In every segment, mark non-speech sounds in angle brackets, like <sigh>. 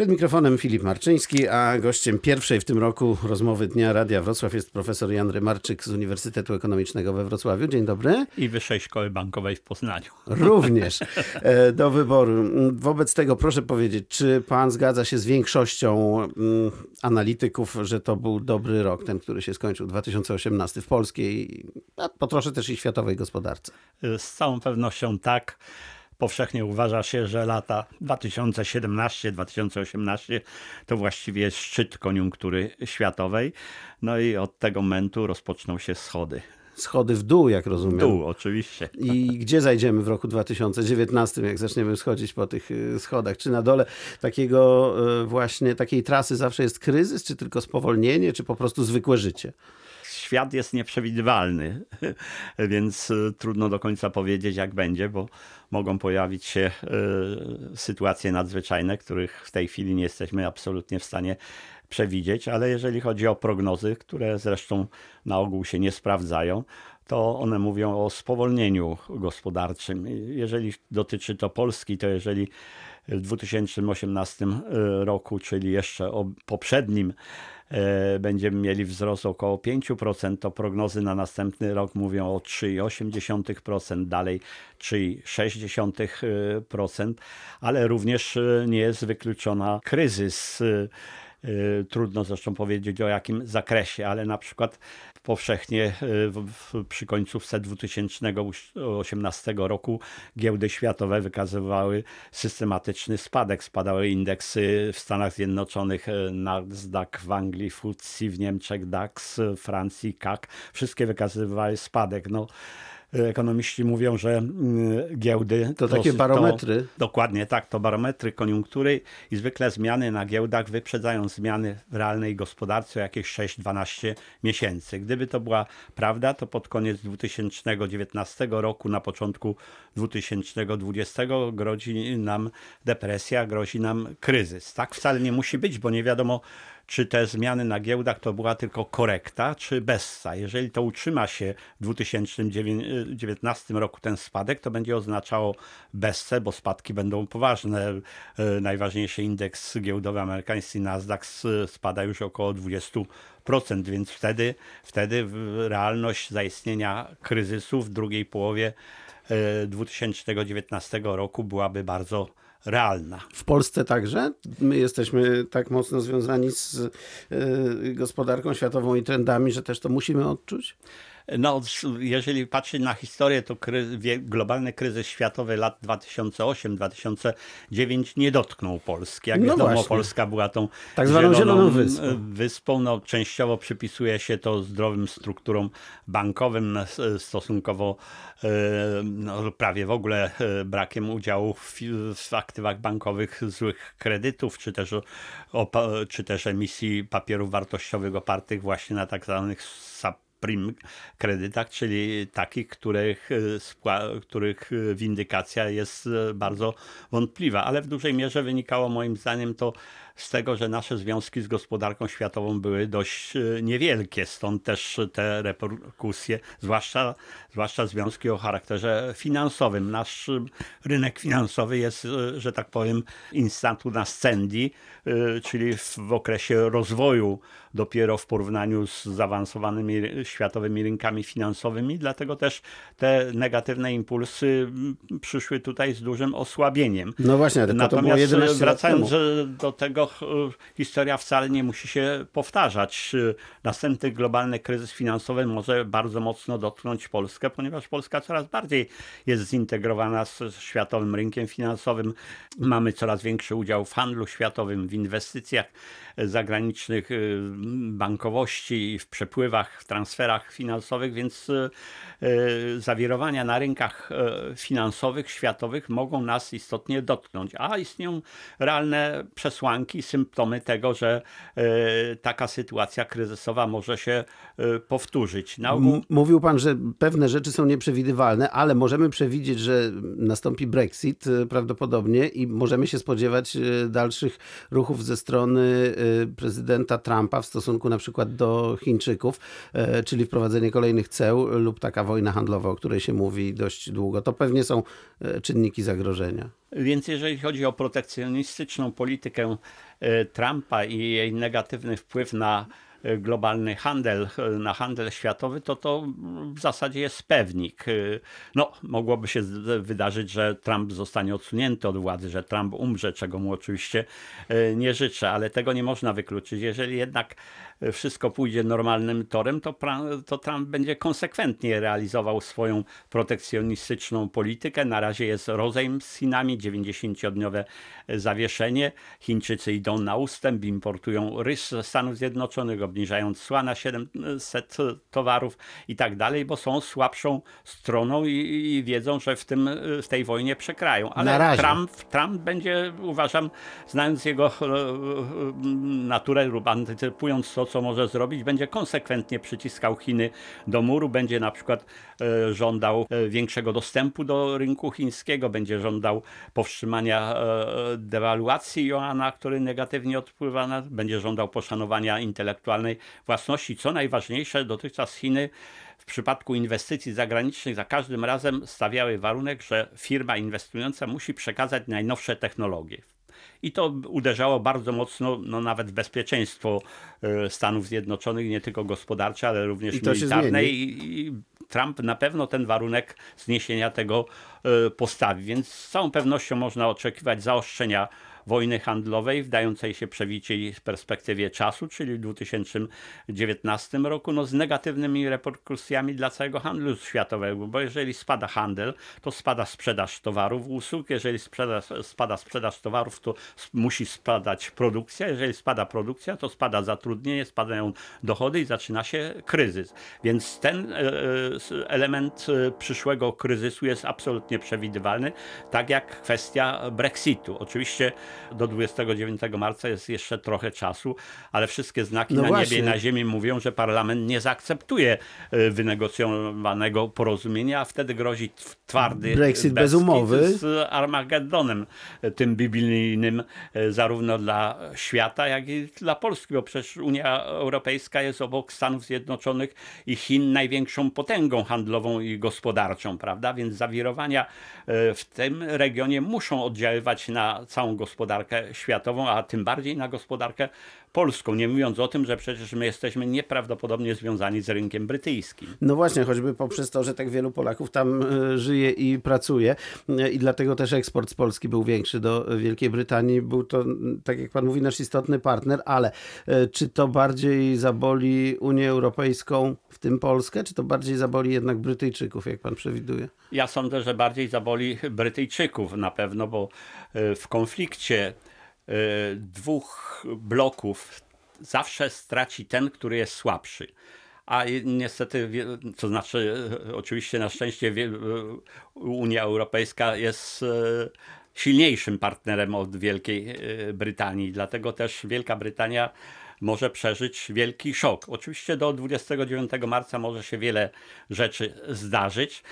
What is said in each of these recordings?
Przed mikrofonem Filip Marczyński, a gościem pierwszej w tym roku rozmowy Dnia Radia Wrocław jest profesor Jan Rymarczyk z Uniwersytetu Ekonomicznego we Wrocławiu. Dzień dobry. I Wyższej Szkoły Bankowej w Poznaniu. Również <laughs> e, do wyboru. Wobec tego proszę powiedzieć, czy pan zgadza się z większością mm, analityków, że to był dobry rok, ten, który się skończył 2018 w polskiej, a po trosze też i światowej gospodarce? Z całą pewnością tak powszechnie uważa się, że lata 2017-2018 to właściwie jest szczyt koniunktury światowej. No i od tego momentu rozpoczną się schody. Schody w dół, jak rozumiem. W dół, oczywiście. I gdzie zajdziemy w roku 2019, jak zaczniemy schodzić po tych y, schodach? Czy na dole takiego y, właśnie takiej trasy zawsze jest kryzys, czy tylko spowolnienie, czy po prostu zwykłe życie? Świat jest nieprzewidywalny, <laughs> więc e, trudno do końca powiedzieć, jak będzie, bo mogą pojawić się e, sytuacje nadzwyczajne, których w tej chwili nie jesteśmy absolutnie w stanie przewidzieć, ale jeżeli chodzi o prognozy, które zresztą na ogół się nie sprawdzają, to one mówią o spowolnieniu gospodarczym. Jeżeli dotyczy to Polski, to jeżeli w 2018 e, roku, czyli jeszcze o poprzednim, e, będziemy mieli wzrost około 5%, to prognozy na następny rok mówią o 3,8%, dalej 3,6%, ale również e, nie jest wykluczona kryzys Trudno zresztą powiedzieć o jakim zakresie, ale na przykład powszechnie e, przy końcówce 2018 roku giełdy światowe wykazywały systematyczny spadek. Spadały indeksy w Stanach Zjednoczonych, e, Nasdaq w Anglii, FTSE w Niemczech, DAX, w Francji, CAC. Wszystkie wykazywały spadek. No, ekonomiści mówią, że mm, giełdy to, to takie barometry. To, dokładnie tak, to barometry koniunktury i zwykle zmiany na giełdach wyprzedzają zmiany w realnej gospodarce o jakieś 6-12 miesięcy. Gdyby to była prawda, to pod koniec 2019 roku, na początku 2020 grozi nam depresja, grozi nam kryzys. Tak wcale nie musi być, bo nie wiadomo, czy te zmiany na giełdach to była tylko korekta, czy bessa. Jeżeli to utrzyma się w 2019 roku ten spadek, to będzie oznaczało bessę, bo spadki będą poważne. E, najważniejszy indeks giełdowy amerykański Nasdaq spada już około 20%, więc wtedy, wtedy realność zaistnienia kryzysu w drugiej połowie 2019 e, roku byłaby bardzo realna. W Polsce także? My jesteśmy tak mocno związani z y, gospodarką światową i trendami, że też to musimy odczuć? No, jeżeli patrzeć na historię, to globalny kryzys światowy lat 2008-2009 nie dotknął Polski. Jak no wiadomo, właśnie. Polska była tą tak zwaną zieloną, wyspą. wyspą. No, częściowo przypisuje się to zdrowym strukturom bankowym, stosunkowo e, no, prawie w ogóle e, brakiem udziału w, w aktywach bankowych złych kredytów, czy też, czy też emisji papierów wartościowych opartych właśnie na tak zwanych prim kredytach, czyli takich, których, e, których windykacja jest e, bardzo wątpliwa, ale w dużej mierze wynikało moim zdaniem to z tego, że nasze związki z gospodarką światową były dość e, niewielkie, stąd też te reperkusje, zwłaszcza, zwłaszcza związki o charakterze finansowym. Nasz rynek finansowy jest, że tak powiem, instantu nascendi, czyli w okresie rozwoju dopiero w porównaniu z zaawansowanymi światowymi rynkami finansowymi, dlatego też te negatywne impulsy przyszły tutaj z dużym osłabieniem. No właśnie, tylko Natomiast to było wracając do tego, historia wcale nie musi się powtarzać. Następny globalny kryzys finansowy może bardzo mocno dotknąć Polskę, ponieważ Polska coraz bardziej jest zintegrowana z światowym rynkiem finansowym. Mamy coraz większy udział w handlu światowym, w inwestycjach zagranicznych, bankowości, w przepływach, w transferach finansowych, więc e, e, zawirowania na rynkach e, finansowych, światowych mogą nas istotnie dotknąć, a istnieją realne przesłanki, symptomy tego, że taka sytuacja kryzysowa może się powtórzyć. Ogół... Mówił pan, że pewne rzeczy są nieprzewidywalne, ale możemy przewidzieć, że nastąpi Brexit prawdopodobnie i możemy się spodziewać dalszych ruchów ze strony prezydenta Trumpa w stosunku na przykład do Chińczyków. czyli wprowadzenie kolejnych ceł lub taka wojna handlowa, o której się mówi dość długo. To pewnie są czynniki zagrożenia. Więc jeżeli chodzi o protekcjonistyczną politykę Trumpa i jej negatywny wpływ na globalny handel, na handel światowy, to to w zasadzie jest pewnik. No, mogłoby się wydarzyć, że Trump zostanie odsunięty od władzy, że Trump umrze, czego mu oczywiście e, nie życzę, ale tego nie można wykluczyć. Jeżeli jednak wszystko pójdzie normalnym torem, to, to Trump będzie konsekwentnie realizował swoją protekcjonistyczną politykę. Na razie jest rozejm z Chinami, 90-dniowe zawieszenie. Chińczycy idą na ustęp, importują ryż ze Stanów Zjednoczonych, obniżając cła na 700 towarów i tak dalej, bo są słabszą stroną i, i wiedzą, że w, tym, w tej wojnie przekrają. Ale Trump, Trump będzie, uważam, znając jego e, e, naturę lub antycypując to, co może zrobić, będzie konsekwentnie przyciskał Chiny do muru, będzie na przykład e, żądał e, większego dostępu do rynku chińskiego, będzie żądał powstrzymania e, dewaluacji Joana, który negatywnie odpływa na, będzie żądał poszanowania intelektualnej własności. Co najważniejsze, dotychczas Chiny w przypadku inwestycji zagranicznych za każdym razem stawiały warunek, że firma inwestująca musi przekazać najnowsze technologie. I to uderzało bardzo mocno, no nawet w bezpieczeństwo e, Stanów Zjednoczonych, nie tylko gospodarcze, ale również I militarne. I, Trump na pewno ten warunek zniesienia tego e, postawi. Więc z całą pewnością można oczekiwać zaostrzenia wojny handlowej wdającej się przewidzieć w perspektywie czasu, czyli w 2019 roku, no z negatywnymi reperkusjami dla całego handlu światowego, bo jeżeli spada handel, to spada sprzedaż towarów, usług, jeżeli sprzeda, spada sprzedaż towarów, to musi spadać produkcja, jeżeli spada produkcja, to spada zatrudnienie, spadają dochody i zaczyna się kryzys. Więc ten e, e, element e, przyszłego kryzysu jest absolutnie przewidywalny, tak jak kwestia Brexitu. Oczywiście do 29 marca jest jeszcze trochę czasu, ale wszystkie znaki no na właśnie. niebie i na ziemi mówią, że parlament nie zaakceptuje e, wynegocjowanego porozumienia, a wtedy grozi twardy Brexit bez umowy z Armagedonem, e, tym biblijnym e, zarówno dla świata, jak i dla Polski, bo przecież Unia Europejska jest obok Stanów Zjednoczonych i Chin największą potęgą handlową i gospodarczą, prawda? Więc zawirowania w tym regionie muszą oddziaływać na całą gospodarkę gospodarkę światową, a tym bardziej na gospodarkę polską. Nie mówiąc o tym, że przecież my jesteśmy nieprawdopodobnie związani z rynkiem brytyjskim. No właśnie, choćby poprzez to, że tak wielu Polaków tam e, żyje i pracuje e, i dlatego też eksport z Polski był większy do Wielkiej Brytanii. Był to, tak jak pan mówi, nasz istotny partner, ale e, czy to bardziej zaboli Unię Europejską, w tym Polskę, czy to bardziej zaboli jednak Brytyjczyków, jak pan przewiduje? Ja sądzę, że bardziej zaboli Brytyjczyków na pewno, bo w konflikcie dwóch bloków zawsze straci ten, który jest słabszy. A niestety, to znaczy, y, oczywiście na szczęście y, Unia Europejska jest silniejszym partnerem od Wielkiej Brytanii. Dlatego też Wielka Brytania może przeżyć wielki szok. Oczywiście do 29 marca może się wiele rzeczy zdarzyć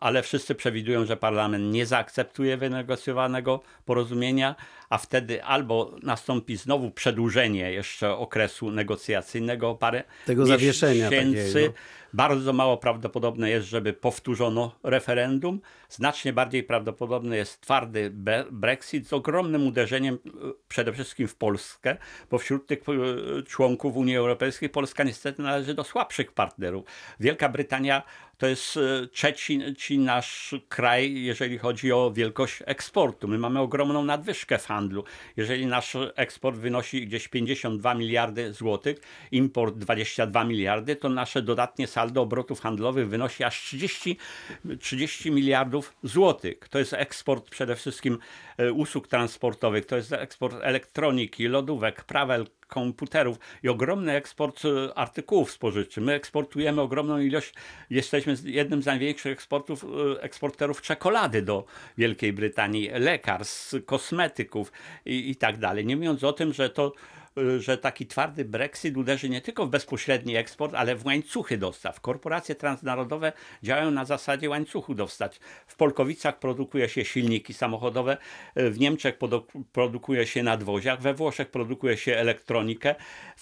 ale wszyscy przewidują, że parlament nie zaakceptuje wynegocjowanego porozumienia, a wtedy albo nastąpi znowu przedłużenie jeszcze okresu negocjacyjnego o parę Tego zawieszenia miesięcy. Takiego. Bardzo mało prawdopodobne jest, żeby powtórzono referendum. Znacznie bardziej prawdopodobny jest twardy Brexit z ogromnym uderzeniem e, przede wszystkim w Polskę, bo wśród tych e, członków Unii Europejskiej Polska niestety należy do słabszych partnerów. Wielka Brytania to jest e, trzeci nasz kraj, jeżeli chodzi o wielkość eksportu. My mamy ogromną nadwyżkę w handlu. Jeżeli nasz eksport wynosi gdzieś 52 miliardy złotych, import 22 miliardy, to nasze dodatnie saldo obrotów handlowych wynosi aż 30, 30 miliardów złotych. To jest eksport przede wszystkim e, usług transportowych, to jest eksport elektroniki, lodówek, prawel, komputerów i ogromny eksport e, artykułów spożywczych. My eksportujemy ogromną ilość, jesteśmy jednym z największych eksportów, e, eksporterów czekolady do Wielkiej Brytanii, lekarstw, kosmetyków i, i tak dalej. Nie mówiąc o tym, że to że taki twardy Brexit uderzy nie tylko w bezpośredni eksport, ale w łańcuchy dostaw. Korporacje transnarodowe działają na zasadzie łańcuchu dostaw. W Polkowicach produkuje się silniki samochodowe, w Niemczech produkuje się nadwoziach, we Włoszech produkuje się elektronikę,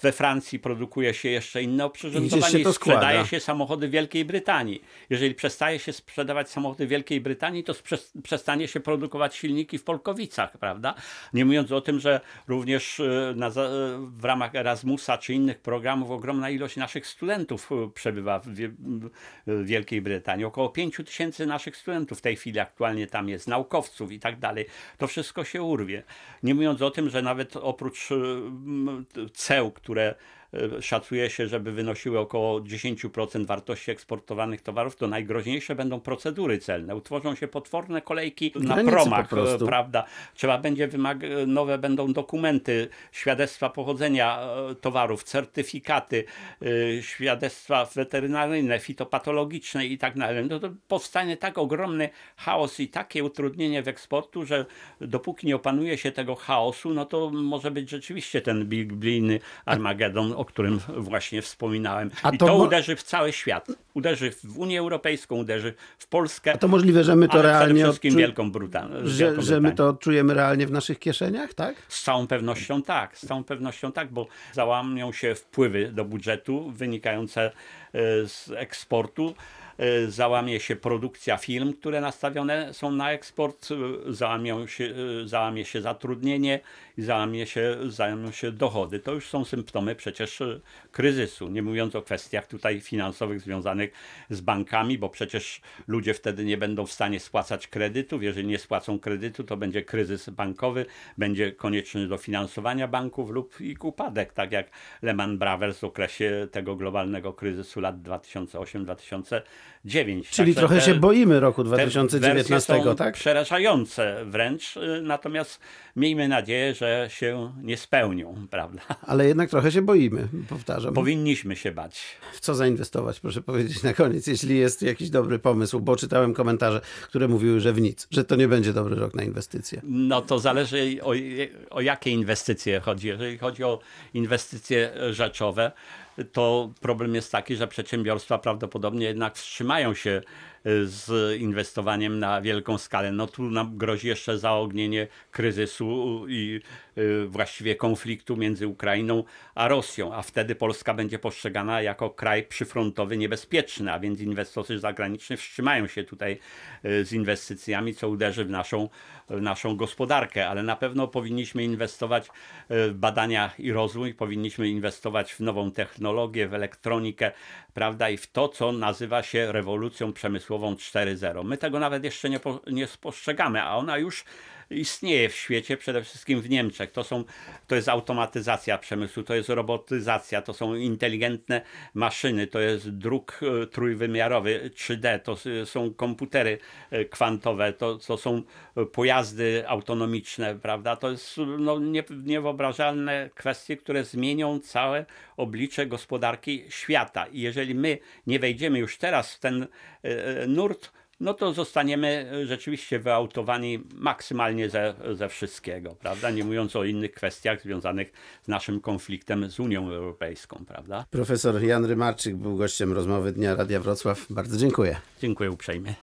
we Francji produkuje się jeszcze inne oprzyrządowanie i, i sprzedaje się samochody Wielkiej Brytanii. Jeżeli przestaje się sprzedawać samochody Wielkiej Brytanii, to przestanie się produkować silniki w Polkowicach, prawda? Nie mówiąc o tym, że również e, na, w ramach Erasmusa czy innych programów ogromna ilość naszych studentów e, przebywa w, Wielkiej Brytanii. Około 5 tysięcy naszych studentów w tej chwili aktualnie tam jest, naukowców i tak dalej. To wszystko się urwie. Nie mówiąc o tym, że nawet oprócz e, ceł, które szacuje się, żeby wynosiły około 10% wartości eksportowanych towarów, to najgroźniejsze będą procedury celne. Utworzą się potworne kolejki na promach, e, prawda? Trzeba będzie wymag- nowe będą dokumenty, świadectwa pochodzenia e, towarów, certyfikaty, świadectwa weterynaryjne, fitopatologiczne i tak dalej. No to powstanie tak ogromny chaos i takie utrudnienie w eksportu, że dopóki nie opanuje się tego chaosu, no to może być rzeczywiście ten biblijny Armagedon, o którym właśnie wspominałem. A I to, to uderzy w cały świat. Uderzy w Unię Europejską, uderzy w Polskę. A to możliwe, że my to realnie. Przede wszystkim odczu... Wielką Brytanię. Że, że my to czujemy realnie w naszych kieszeniach, tak? Z całą pewnością tak. Z całą pewnością tak, bo załamią się wpływy do budżetu wynikające e, z eksportu. E, załamie się produkcja firm, które nastawione są na eksport, e, załamią się, załamie się zatrudnienie i załamie się, załamią się dochody. To już są symptomy przecież kryzysu, nie mówiąc o kwestiach tutaj finansowych związanych z bankami, bo przecież ludzie wtedy nie będą w stanie spłacać kredytów. Jeżeli nie spłacą kredytu, to będzie kryzys bankowy, będzie konieczny dofinansowania banków lub ich upadek, tak jak Lehman Brothers w okresie tego globalnego kryzysu lat 2008-2009. 9. Czyli Także trochę te, się boimy roku 2019, tak? Przerażające wręcz, y, natomiast miejmy nadzieję, że się nie spełnią, prawda? <laughs> Ale jednak trochę się boimy, powtarzam. Powinniśmy się bać. W co zainwestować, proszę powiedzieć na koniec, jeśli jest jakiś dobry pomysł, bo czytałem komentarze, które mówiły, że w nic, że to nie będzie dobry rok na inwestycje. No to zależy o, o jakie inwestycje chodzi. Jeżeli chodzi o inwestycje rzeczowe, to problem jest taki, że przedsiębiorstwa prawdopodobnie jednak wstrzymają się z inwestowaniem na wielką skalę. No tu nam grozi jeszcze zaognienie kryzysu i y, właściwie konfliktu między Ukrainą a Rosją, a wtedy Polska będzie postrzegana jako kraj przyfrontowy niebezpieczny, a więc inwestorzy zagraniczni wstrzymają się tutaj y, z inwestycjami, co uderzy w naszą, w naszą gospodarkę, ale na pewno powinniśmy inwestować y, w badania i rozwój, powinniśmy inwestować w nową technologię, w elektronikę, prawda, i w to, co nazywa się rewolucją przemysłową 4.0. My tego nawet jeszcze nie, po, nie spostrzegamy, a ona już istnieje w świecie, przede wszystkim w Niemczech. To, są, to jest automatyzacja przemysłu, to jest robotyzacja, to są inteligentne maszyny, to jest druk e, trójwymiarowy 3D, to są komputery e, kwantowe, to, to są pojazdy autonomiczne, prawda? To jest no, nie, niewyobrażalne kwestie, które zmienią całe oblicze gospodarki świata. I jeżeli my nie wejdziemy już teraz w ten e, nurt, no to zostaniemy e, rzeczywiście wyautowani maksymalnie ze, ze wszystkiego, prawda? Nie mówiąc o innych kwestiach związanych z naszym konfliktem z Unią Europejską, prawda? Profesor Jan Rymarczyk był gościem rozmowy Dnia Radia Wrocław. Bardzo dziękuję. Dziękuję uprzejmie.